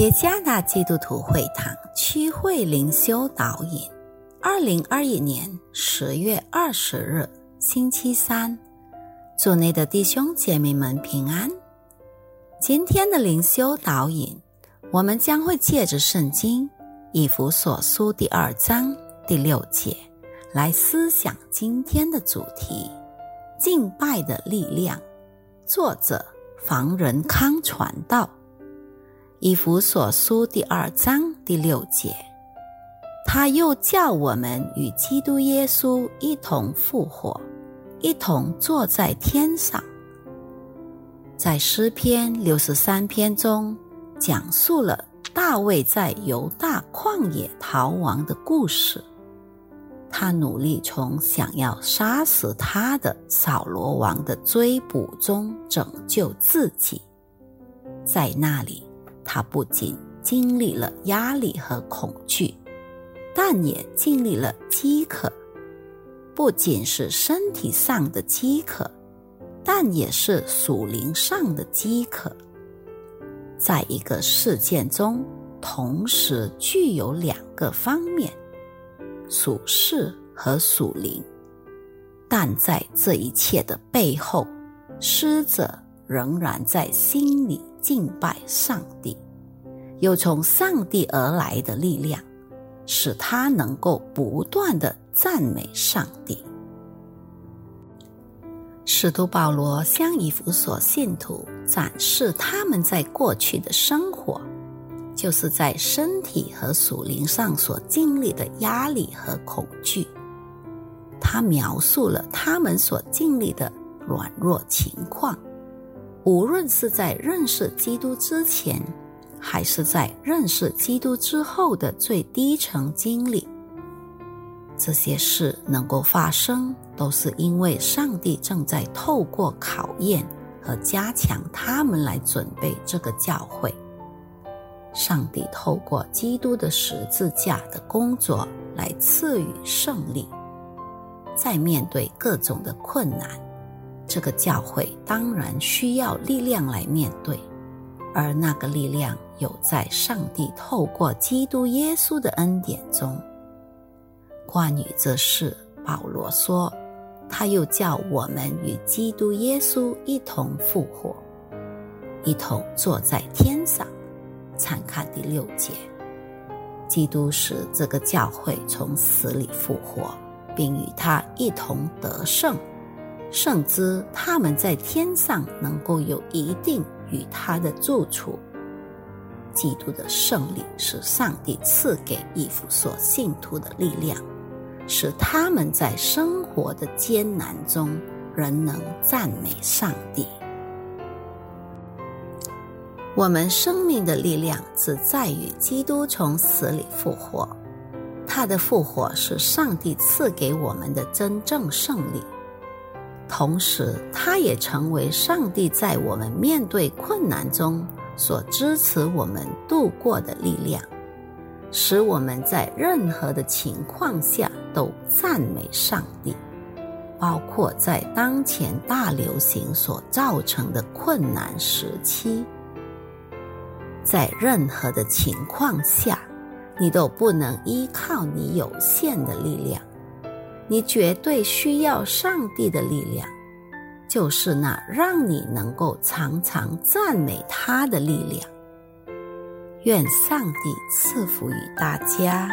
耶加纳基督徒会堂区会灵修导引，二零二一年十月二十日，星期三，祝内的弟兄姐妹们平安。今天的灵修导引，我们将会借着圣经以弗所书第二章第六节来思想今天的主题：敬拜的力量。作者房仁康传道。以弗所书第二章第六节，他又叫我们与基督耶稣一同复活，一同坐在天上。在诗篇六十三篇中，讲述了大卫在犹大旷野逃亡的故事。他努力从想要杀死他的扫罗王的追捕中拯救自己，在那里。他不仅经历了压力和恐惧，但也经历了饥渴，不仅是身体上的饥渴，但也是属灵上的饥渴。在一个事件中，同时具有两个方面：属世和属灵。但在这一切的背后，施者仍然在心里。敬拜上帝，有从上帝而来的力量，使他能够不断的赞美上帝。使徒保罗向以弗所信徒展示他们在过去的生活，就是在身体和属灵上所经历的压力和恐惧。他描述了他们所经历的软弱情况。无论是在认识基督之前，还是在认识基督之后的最低层经历，这些事能够发生，都是因为上帝正在透过考验和加强他们来准备这个教会。上帝透过基督的十字架的工作来赐予胜利，在面对各种的困难。这个教会当然需要力量来面对，而那个力量有在上帝透过基督耶稣的恩典中。关于这事，保罗说：“他又叫我们与基督耶稣一同复活，一同坐在天上。”参看第六节，基督使这个教会从死里复活，并与他一同得胜。甚至他们在天上能够有一定与他的住处。基督的胜利是上帝赐给以弗所信徒的力量，使他们在生活的艰难中仍能赞美上帝。我们生命的力量只在于基督从死里复活，他的复活是上帝赐给我们的真正胜利。同时，它也成为上帝在我们面对困难中所支持我们度过的力量，使我们在任何的情况下都赞美上帝，包括在当前大流行所造成的困难时期。在任何的情况下，你都不能依靠你有限的力量。你绝对需要上帝的力量，就是那让你能够常常赞美他的力量。愿上帝赐福于大家。